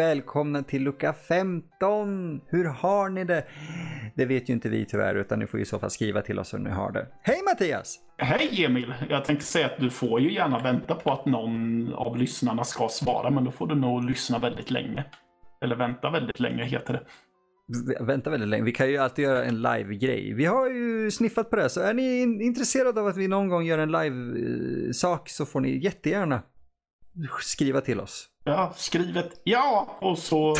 välkomna till lucka 15! Hur har ni det? Det vet ju inte vi tyvärr, utan ni får i så fall skriva till oss hur ni har det. Hej Mattias! Hej Emil! Jag tänkte säga att du får ju gärna vänta på att någon av lyssnarna ska svara, men då får du nog lyssna väldigt länge. Eller vänta väldigt länge heter det. Vänta väldigt länge. Vi kan ju alltid göra en live-grej. Vi har ju sniffat på det, så är ni intresserade av att vi någon gång gör en live-sak så får ni jättegärna skriva till oss. Ja, skriv ett ja och så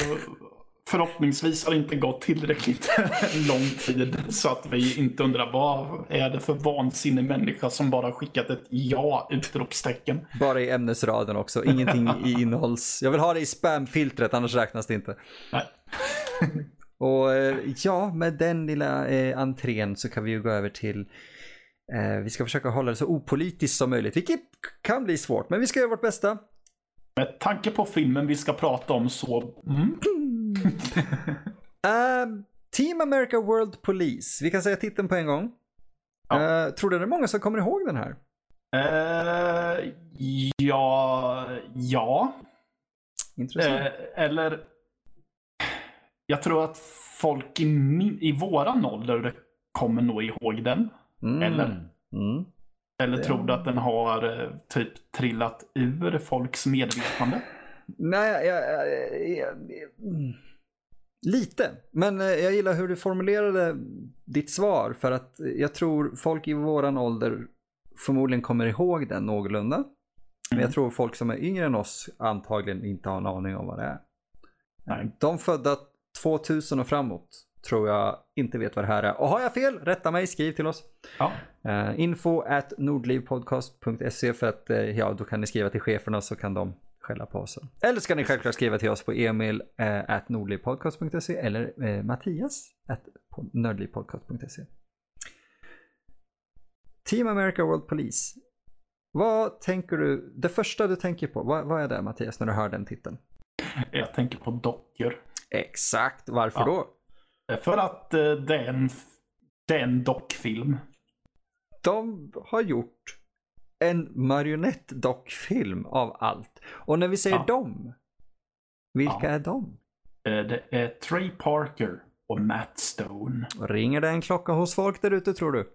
förhoppningsvis har det inte gått tillräckligt lång tid så att vi inte undrar vad är det för vansinnig människa som bara skickat ett ja utropstecken. Bara i ämnesraden också, ingenting i innehålls. Jag vill ha det i spamfiltret annars räknas det inte. Nej. Och eh, ja, med den lilla eh, entrén så kan vi ju gå över till eh, vi ska försöka hålla det så opolitiskt som möjligt, vilket kan bli svårt, men vi ska göra vårt bästa. Med tanke på filmen vi ska prata om så... Mm. uh, Team America World Police. Vi kan säga titeln på en gång. Ja. Uh, tror du det är många som kommer ihåg den här? Uh, ja, ja. Intressant. Uh, eller, jag tror att folk i, min, i våran ålder kommer nog ihåg den. Mm. Eller? Mm. Eller tror du att den har eh, typ trillat ur folks medvetande? Nej, jag, jag, jag, lite. Men eh, jag gillar hur du formulerade ditt svar för att jag tror folk i våran ålder förmodligen kommer ihåg den någorlunda. Mm. Men jag mm. tror folk som är yngre än oss antagligen inte har en aning om vad det är. Nej. De födda 2000 och framåt tror jag inte vet vad det här är. Och har jag fel, rätta mig, skriv till oss. Ja. Uh, info at nordlivpodcast.se för att uh, ja, då kan ni skriva till cheferna så kan de skälla på oss. Eller ska ni självklart skriva till oss på emil uh, at nordlivpodcast.se eller uh, mattias at nördlivpodcast.se. Team America World Police. Vad tänker du, det första du tänker på, vad, vad är det Mattias när du hör den titeln? Jag tänker på dockor. Exakt, varför ja. då? För att eh, det är en, det är en dockfilm. De har gjort en marionettdockfilm av allt. Och när vi säger ja. dem, vilka ja. är de? Eh, det är Trey Parker och Matt Stone. Ringer det en klocka hos folk där ute tror du?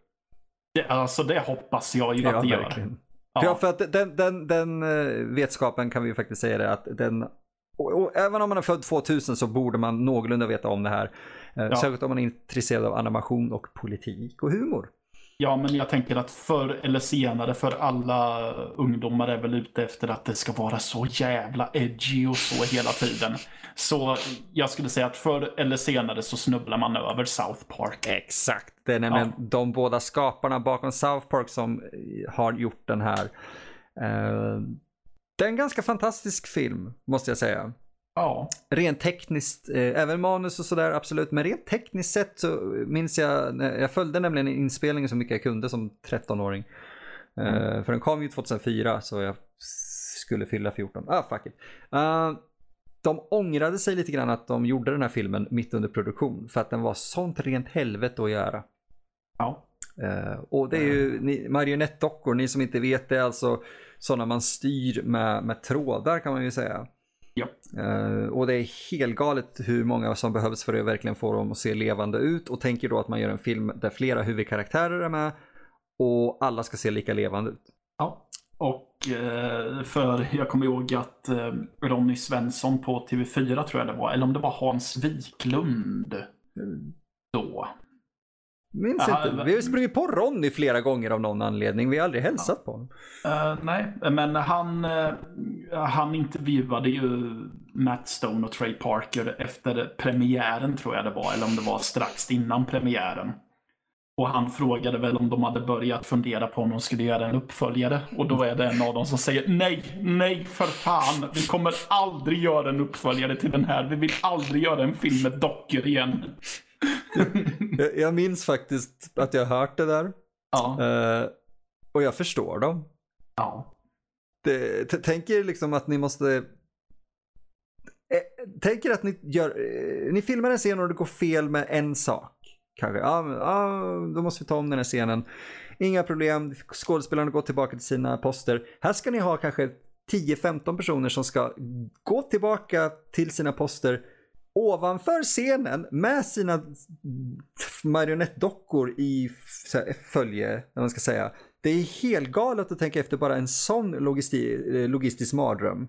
Det, alltså det hoppas jag ju ja, att det gör. Ja. ja, för att den, den, den eh, vetskapen kan vi ju faktiskt säga det att den och, och, även om man är född 2000 så borde man någorlunda veta om det här. Eh, ja. Särskilt om man är intresserad av animation och politik och humor. Ja, men jag tänker att förr eller senare för alla ungdomar är väl ute efter att det ska vara så jävla edgy och så hela tiden. Så jag skulle säga att förr eller senare så snubblar man över South Park. Exakt, det är nämligen ja. de båda skaparna bakom South Park som har gjort den här. Uh, det är en ganska fantastisk film, måste jag säga. Ja. Rent tekniskt, eh, även manus och sådär absolut, men rent tekniskt sett så minns jag, jag följde nämligen inspelningen så mycket jag kunde som 13-åring. Eh, mm. för den kom ju 2004 så jag skulle fylla 14. Ah, fuck it. Uh, de ångrade sig lite grann att de gjorde den här filmen mitt under produktion för att den var sånt rent helvete att göra. Ja. Uh, och det är ju ni, marionettdockor, ni som inte vet det, alltså sådana man styr med, med trådar kan man ju säga. Ja. Uh, och det är helt galet hur många som behövs för att verkligen få dem att se levande ut och tänker då att man gör en film där flera huvudkaraktärer är med och alla ska se lika levande ut. Ja, och uh, för jag kommer ihåg att uh, Ronny Svensson på TV4 tror jag det var, eller om det var Hans Wiklund då. Minns Aha, inte. Vi har sprungit på Ronny flera gånger av någon anledning. Vi har aldrig hälsat ja. på honom. Uh, nej, men han, uh, han intervjuade ju Matt Stone och Trey Parker efter premiären tror jag det var. Eller om det var strax innan premiären. Och han frågade väl om de hade börjat fundera på om de skulle göra en uppföljare. Och då är det en av dem som säger nej, nej för fan. Vi kommer aldrig göra en uppföljare till den här. Vi vill aldrig göra en film med dockor igen jag, jag minns faktiskt att jag hört det där. Ja. Uh, och jag förstår dem. Ja. tänker liksom att ni måste... Eh, tänker att ni gör... Eh, ni filmar en scen och det går fel med en sak. Kanske. Ja, ja, då måste vi ta om den här scenen. Inga problem, skådespelarna går tillbaka till sina poster. Här ska ni ha kanske 10-15 personer som ska gå tillbaka till sina poster ovanför scenen med sina marionettdockor i följe, eller man ska säga. Det är helt galet att tänka efter bara en sån logisti logistisk mardröm.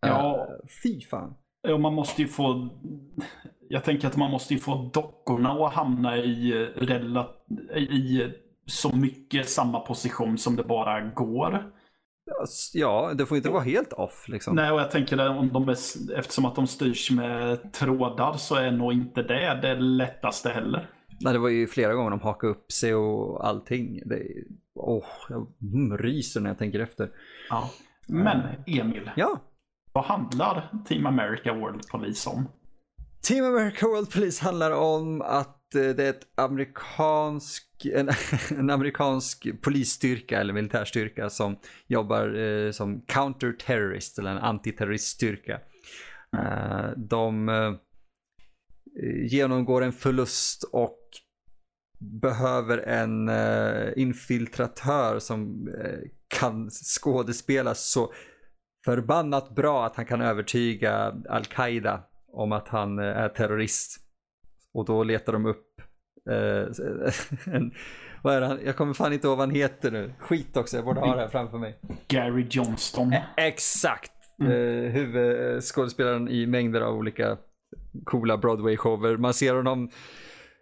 Ja. Uh, fy fan. Ja, man måste ju få... Jag tänker att man måste ju få dockorna att hamna i, i så mycket samma position som det bara går. Ja, det får inte vara helt off liksom. Nej, och jag tänker att om de är, eftersom att de styrs med trådar så är nog inte det det lättaste heller. Nej, det var ju flera gånger de hakade upp sig och allting. Det, åh, jag ryser när jag tänker efter. Ja. Men Emil, ja. vad handlar Team America World Police om? Team America World Police handlar om att Eh, det är ett amerikansk, en, en amerikansk polisstyrka eller militärstyrka som jobbar eh, som counter-terrorist eller en antiterroriststyrka. Eh, de eh, genomgår en förlust och behöver en eh, infiltratör som eh, kan skådespela så förbannat bra att han kan övertyga Al-Qaida om att han eh, är terrorist. Och då letar de upp eh, en, vad är han? Jag kommer fan inte ihåg vad han heter nu. Skit också, jag borde ha det här framför mig. Gary Johnston. Eh, exakt! Mm. Eh, huvudskådespelaren i mängder av olika coola Broadway-shower. Man ser honom,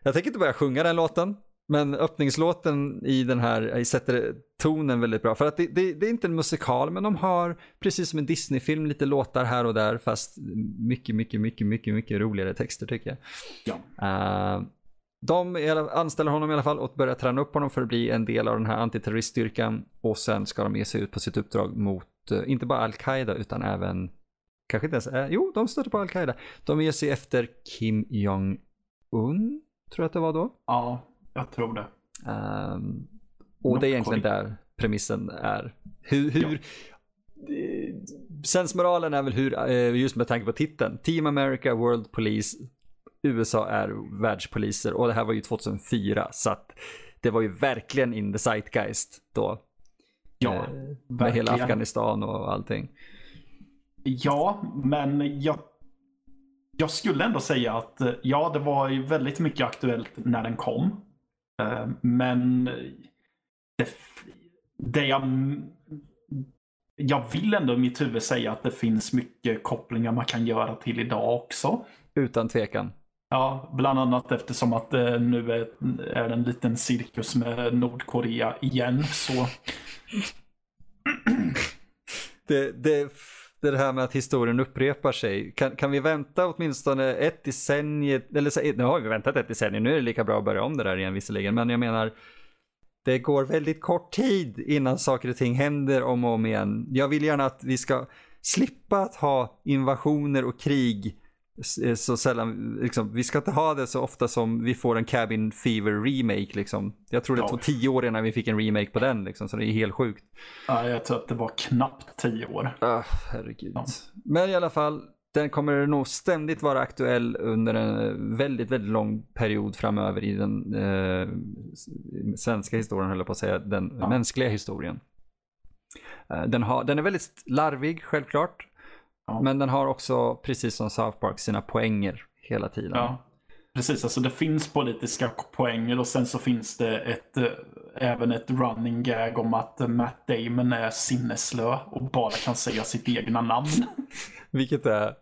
jag tänker inte börja sjunga den låten, men öppningslåten i den här sätter tonen väldigt bra. För att det, det, det, är inte en musikal, men de har precis som en Disney-film lite låtar här och där, fast mycket, mycket, mycket, mycket, mycket roligare texter tycker jag. Ja. Uh, de anställer honom i alla fall och börjar träna upp honom för att bli en del av den här antiterroriststyrkan. Och sen ska de ge sig ut på sitt uppdrag mot, uh, inte bara Al-Qaida utan även, kanske inte ens, uh, jo, de stöter på Al-Qaida. De ger sig efter Kim Jong-Un, tror jag att det var då. Ja, jag tror det. Um, och det är egentligen där premissen är. Hur, hur ja. Sensmoralen är väl hur, just med tanke på titeln, Team America World Police, USA är världspoliser och det här var ju 2004 så att det var ju verkligen in the zeitgeist då. Ja, eh, Med verkligen. hela Afghanistan och allting. Ja, men jag, jag skulle ändå säga att ja, det var ju väldigt mycket aktuellt när den kom. Eh, men det, det jag, jag vill ändå i mitt huvud säga att det finns mycket kopplingar man kan göra till idag också. Utan tvekan. Ja, bland annat eftersom att det nu är, är en liten cirkus med Nordkorea igen. Så... det, det, det här med att historien upprepar sig. Kan, kan vi vänta åtminstone ett decennium, eller nu har vi väntat ett decennium, nu är det lika bra att börja om det där igen visserligen, men jag menar det går väldigt kort tid innan saker och ting händer om och om igen. Jag vill gärna att vi ska slippa att ha invasioner och krig Eh, så sällan, liksom, vi ska inte ha det så ofta som vi får en Cabin Fever remake liksom. Jag tror det ja. tog tio år innan vi fick en remake på den liksom, så det är helt sjukt. Ja, jag tror att det var knappt tio år. Uh, herregud. Ja. Men i alla fall, den kommer nog ständigt vara aktuell under en väldigt, väldigt lång period framöver i den eh, svenska historien, höll jag på att säga, den ja. mänskliga historien. Eh, den, har, den är väldigt larvig, självklart. Ja. Men den har också, precis som South Park, sina poänger hela tiden. Ja. Precis, alltså det finns politiska poänger och sen så finns det ett, äh, även ett running gag om att Matt Damon är sinneslö och bara kan säga sitt egna namn. Vilket är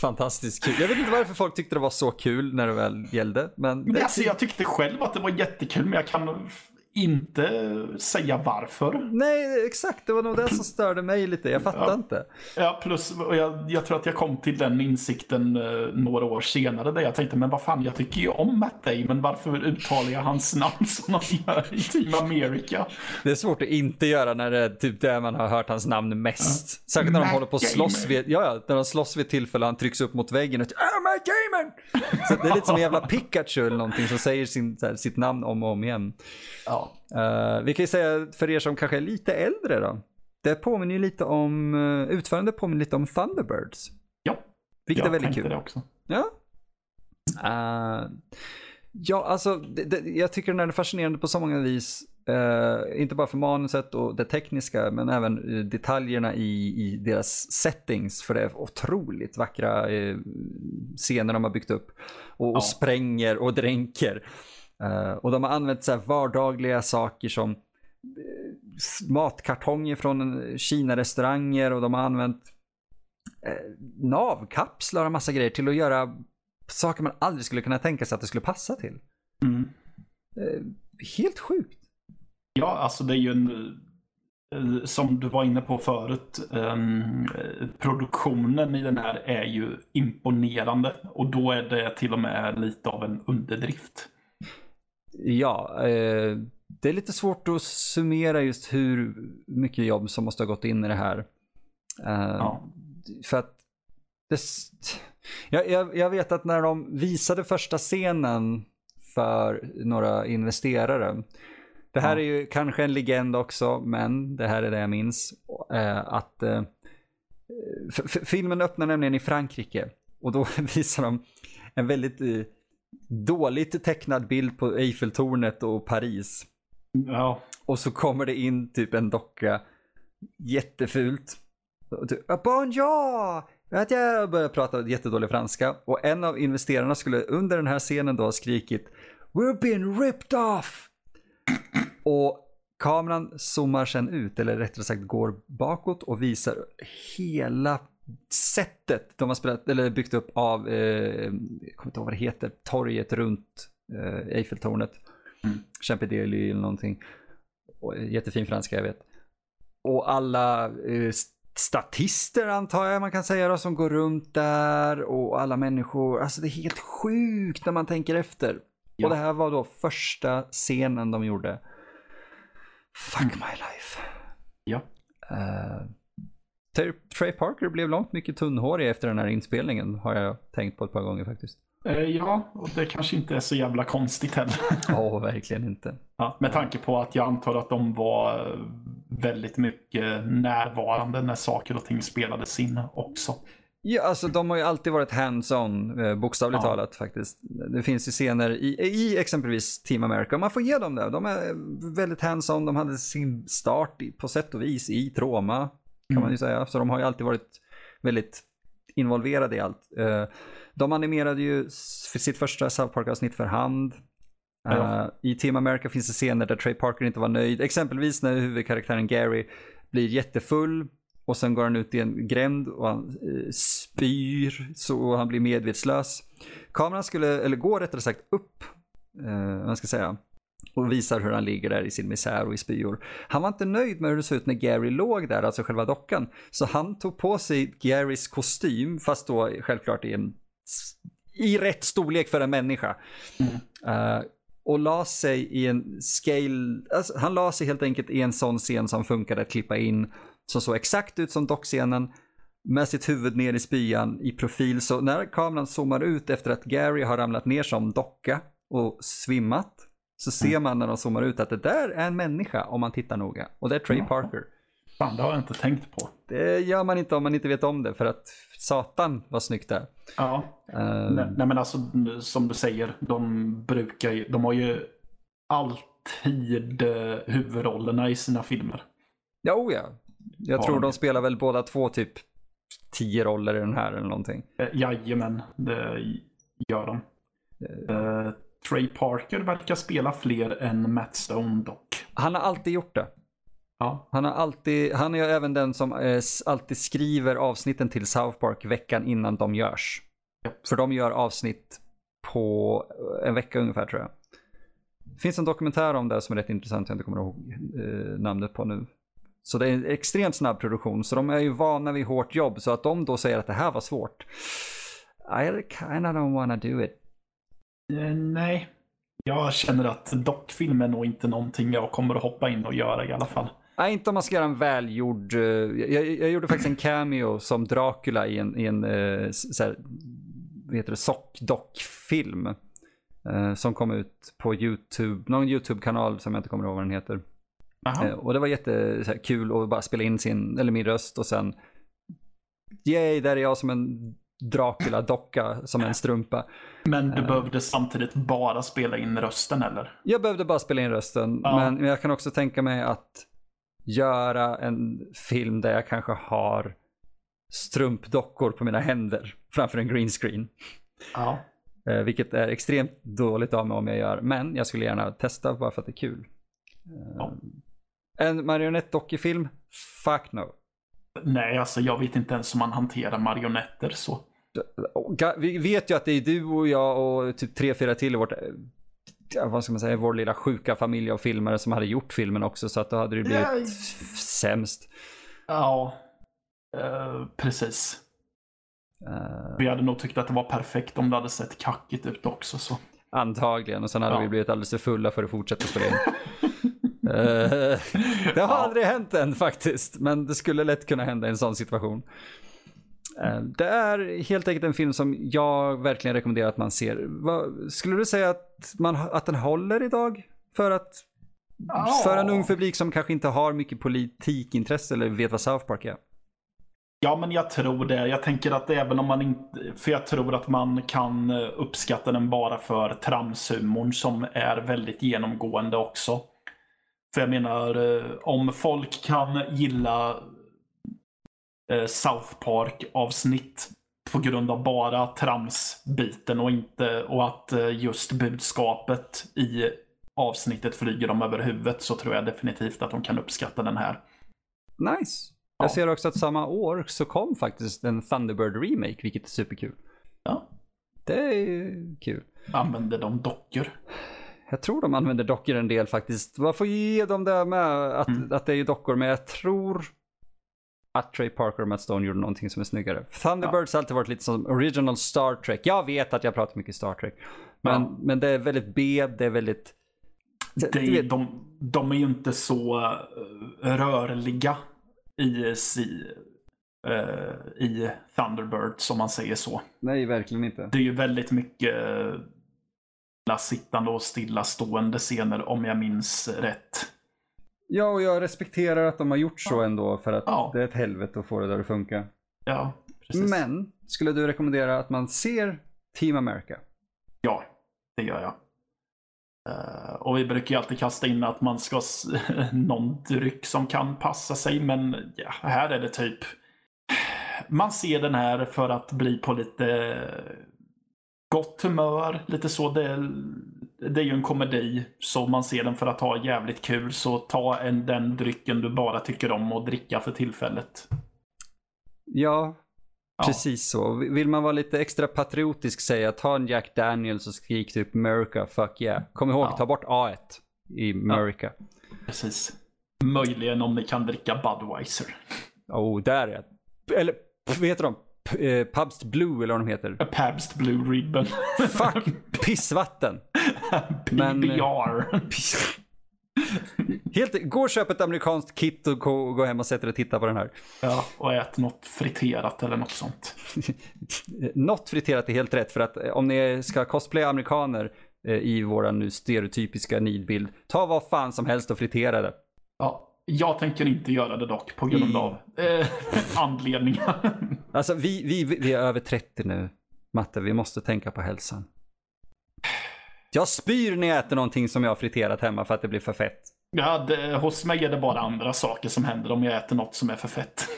fantastiskt kul. Jag vet inte varför folk tyckte det var så kul när det väl gällde. Men, men alltså, jag tyckte själv att det var jättekul men jag kan inte säga varför. Nej, exakt. Det var nog det som störde mig lite. Jag fattar ja. inte. Ja, plus jag, jag, tror att jag kom till den insikten eh, några år senare där jag tänkte, men vad fan, jag tycker ju om Matt Damon. Varför uttalar jag hans namn som de gör i Team America? Det är svårt att inte göra när det är typ där man har hört hans namn mest. Ja. Särskilt när Matt de håller på att slåss vid, ja, ja, när de slåss vid tillfälle han trycks upp mot väggen och ah, Matt Damon! Så det är lite som en jävla Pikachu eller någonting som säger sin, här, sitt namn om och om igen. Ja. Uh, vi kan ju säga för er som kanske är lite äldre då. Det påminner ju lite om, uh, utförande påminner lite om Thunderbirds. Ja, Vilket jag är väldigt kul. det också. Ja. Uh, ja, alltså det, det, jag tycker den är fascinerande på så många vis. Uh, inte bara för manuset och det tekniska men även detaljerna i, i deras settings. För det är otroligt vackra uh, scener de har byggt upp. Och, ja. och spränger och dränker. Och de har använt så vardagliga saker som matkartonger från Kina-restauranger och de har använt navkapslar och massa grejer till att göra saker man aldrig skulle kunna tänka sig att det skulle passa till. Mm. helt sjukt. Ja, alltså det är ju en eh, som du var inne på förut, um, produktionen i den här är ju imponerande och då är det till och med lite av en underdrift. Ja, eh, det är lite svårt att summera just hur mycket jobb som måste ha gått in i det här. Uh, ja. För att det, jag, jag, jag vet att när de visade första scenen för några investerare det här ja. är ju kanske en legend också, men det här är det jag minns. Eh, att eh, filmen öppnar nämligen i Frankrike och då visar de en väldigt eh, dåligt tecknad bild på Eiffeltornet och Paris. Ja. Och så kommer det in typ en docka, jättefult. Typ, Bonjour! Att jag börjar prata jättedålig franska och en av investerarna skulle under den här scenen då ha skrikit We're being ripped off! Och kameran zoomar sen ut, eller rättare sagt går bakåt och visar hela sättet de har spelat, eller byggt upp av, eh, jag kommer inte ihåg vad det heter, torget runt eh, Eiffeltornet. Mm. Champidelli eller någonting. Och, jättefin franska jag vet. Och alla eh, statister antar jag man kan säga då, som går runt där och alla människor. Alltså det är helt sjukt när man tänker efter. Ja. Och det här var då första scenen de gjorde. Fuck mm. my life. Ja. Uh, Trey Parker blev långt mycket tunnhårig efter den här inspelningen har jag tänkt på ett par gånger faktiskt. Uh, ja, och det kanske inte är så jävla konstigt heller. Ja, oh, verkligen inte. Ja, med tanke på att jag antar att de var eh, väldigt mycket närvarande när saker och ting spelades in också. Ja, alltså de har ju alltid varit hands-on, eh, bokstavligt ja. talat faktiskt. Det finns ju scener i, i exempelvis Team America, man får ge dem det. De är väldigt hands-on, de hade sin start på sätt och vis i Troma, kan mm. man ju säga. Så de har ju alltid varit väldigt involverade i allt. Eh, de animerade ju sitt första South Park-avsnitt för hand. Ja. Uh, I Team America finns det scener där Trey Parker inte var nöjd. Exempelvis när huvudkaraktären Gary blir jättefull och sen går han ut i en gränd och han eh, spyr så han blir medvetslös. Kameran skulle, eller går rättare sagt upp, eh, man ska säga, och visar hur han ligger där i sin misär och i spyor. Han var inte nöjd med hur det såg ut när Gary låg där, alltså själva dockan. Så han tog på sig Garys kostym, fast då självklart i en i rätt storlek för en människa. Mm. Uh, och la sig i en scale, alltså, han la sig helt enkelt i en sån scen som funkade att klippa in som såg exakt ut som dockscenen med sitt huvud ner i spyan i profil. Så när kameran zoomar ut efter att Gary har ramlat ner som docka och svimmat så ser mm. man när de zoomar ut att det där är en människa om man tittar noga. Och det är Trey Parker. Fan, det har jag inte tänkt på. Det gör man inte om man inte vet om det för att satan var snyggt där. Ja. Uh... Nej, nej, men alltså som du säger, de brukar ju, de har ju alltid uh, huvudrollerna i sina filmer. Ja, oh ja. Jag tror de spelar väl båda två typ tio roller i den här eller någonting. Eh, jajamän, det gör de. Uh, Trey Parker verkar spela fler än Matt Stone dock. Han har alltid gjort det. Ja. Han, har alltid, han är även den som eh, alltid skriver avsnitten till South Park veckan innan de görs. Ja. För de gör avsnitt på en vecka ungefär tror jag. Det finns en dokumentär om det som är rätt intressant, jag inte kommer ihåg eh, namnet på nu. Så det är en extremt snabb produktion, så de är ju vana vid hårt jobb. Så att de då säger att det här var svårt. I kinda don't wanna do it. Uh, nej, jag känner att dockfilm är nog inte någonting jag kommer att hoppa in och göra i alla fall. Nej, inte om man ska göra en välgjord... Uh, jag, jag, gjorde faktiskt en cameo som Dracula i en, i en uh, så här, vad heter det, sockdockfilm. Som kom ut på YouTube, någon YouTube-kanal som jag inte kommer ihåg vad den heter. Eh, och det var jättekul att bara spela in sin, eller min röst och sen Yay, där är jag som en Dracula-docka som en strumpa. Men du behövde samtidigt bara spela in rösten eller? Jag behövde bara spela in rösten, Ja. men jag kan också tänka mig att göra en film där jag kanske har strumpdockor på mina händer framför en green screen. Ja. Eh, vilket är extremt dåligt av mig om jag gör, men jag skulle gärna testa bara för att det är kul. Eh, Ja. En marionettdockefilm? Fuck no. Nej, alltså jag vet inte ens hur man hanterar marionetter så. Vi vet ju att det är du och jag och typ tre, fyra till i vårt, vad ska man säga, vår lilla sjuka familj av filmare som hade gjort filmen också så att då hade det blivit Ja. sämst. Ja, eh, precis. Eh, Vi hade nog tyckt att det var perfekt om det hade sett kackigt ut också. Så. antagligen och sen hade Ja. vi blivit alldeles för fulla för att fortsätta spela in. Eh, det har aldrig hänt än faktiskt, men det skulle lätt kunna hända i en sån situation. Eh, Det är helt enkelt en film som jag verkligen rekommenderar att man ser. Skulle du säga att, man, att den håller idag? För att Ja. för en ung publik som kanske inte har mycket politikintresse eller vet vad South Park är. Ja, men jag tror det. Jag tänker att även om man inte... För jag tror att man kan eh, uppskatta den bara för tramshumorn som är väldigt genomgående också. För jag menar, eh, om folk kan gilla eh, South Park-avsnitt på grund av bara tramsbiten och inte och att eh, just budskapet i avsnittet flyger dem över huvudet så tror jag definitivt att de kan uppskatta den här. Nice. Ja. Jag ser också att samma år så kom faktiskt en Thunderbird remake, vilket är superkul. Ja, Det är kul. använder de dockor. Jag tror de använder dockor en del faktiskt. Man får ge dem det med att, Mm. att det är ju dockor, men jag tror att Trey Parker och Matt Stone gjorde någonting som är snyggare. Thunderbirds har alltid varit lite som original Star Trek. Jag vet att jag pratar mycket Star Trek. Men, Ja. men det är väldigt B, det är väldigt... Det, du vet- de, de är ju inte så eh, rörliga i, si, eh, i Thunderbird som man säger så. Nej, verkligen inte. Det är ju väldigt mycket uh, sittande och stillastående scener om jag minns rätt. Ja, och jag respekterar att de har gjort så ändå för att Ja. det är ett helvete att få det där att funka. Ja, precis. Men, skulle du rekommendera att man ser Team America? Ja, det gör jag. Eh, och vi brukar ju alltid kasta in att man ska någon dryck som kan passa sig, men ja, här är det typ man ser den här för att bli på lite gott humör, lite så. Det är, det är ju en komedi, så man ser den för att ha jävligt kul. Så ta en, den drycken du bara tycker om och dricka för tillfället. Ja, Ja. precis så. Vill man vara lite extra patriotisk säga ta en Jack Daniels och skrik typ America, fuck yeah. Kom ihåg, Ja. ta bort A1 i America. Precis. Möjligen om ni kan dricka Budweiser. Oh, där är det. Eller, vad heter de? Eh, Pabst Blue eller vad de heter. Pabst Blue Ribbon. Fuck, pissvatten. Men- PBR. Helt, gå och köp ett amerikanskt kit och gå, gå hem och sätt dig och titta på den här. Ja, och ät något friterat eller något sånt. Något friterat är helt rätt för att eh, om ni ska cosplaya amerikaner eh, i våran nu stereotypiska nidbild, ta vad fan som helst och fritera det. Ja, jag tänker inte göra det dock på grund I- av eh, anledningar. Alltså vi, vi, vi är över 30 nu, Matte, vi måste tänka på hälsan. Jag spyr när jag äter någonting som jag har friterat hemma för att det blir för fett. ja, det, hos mig är det bara andra saker som händer om jag äter något som är för fett.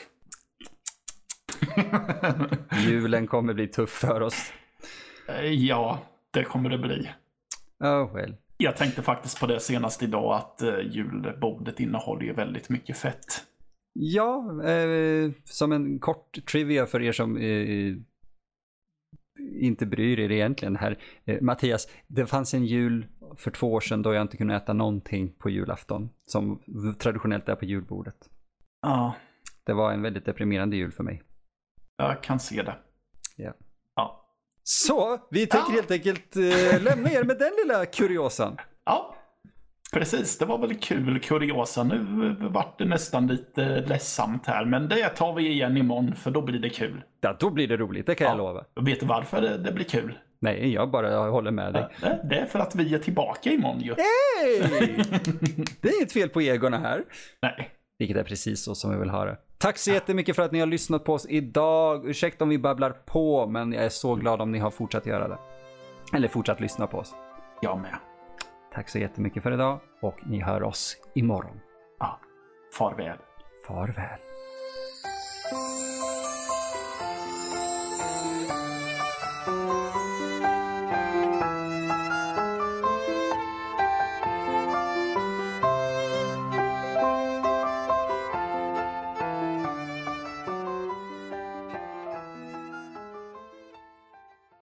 Julen kommer bli tuff för oss. Eh, ja, det kommer det bli. Oh well. Jag tänkte faktiskt på det senast idag att eh, julbordet innehåller ju väldigt mycket fett. Ja, eh, som en kort trivia för er som eh, inte bryr er egentligen här. Eh, Mattias, det fanns en jul för två år sedan då jag inte kunde äta någonting på julafton. Som traditionellt är på julbordet. Ja, Det var en väldigt deprimerande jul för mig. jag kan se det. Ja. Så, vi tänker Ja. helt enkelt eh, lämna er med den lilla kuriosan. Ja, precis. Det var väl kul kuriosa. Nu vart det nästan lite ledsamt här, men det tar vi igen imorgon för då blir det kul. Ja, då blir det roligt, det kan Ja. jag lova. Och vet du varför det, det blir kul? Nej, jag bara håller med dig. Det, det är för att vi är tillbaka imorgon ju. Hej! Det är inget fel på egorna här. Nej. Vilket är precis så som vi vill ha det. Tack så jättemycket för att ni har lyssnat på oss idag. Ursäkta om vi babblar på, men jag är så glad om ni har fortsatt göra det. Eller fortsatt lyssna på oss. Jag med. Tack så jättemycket för idag och ni hör oss imorgon. Ja. Farväl. Farväl.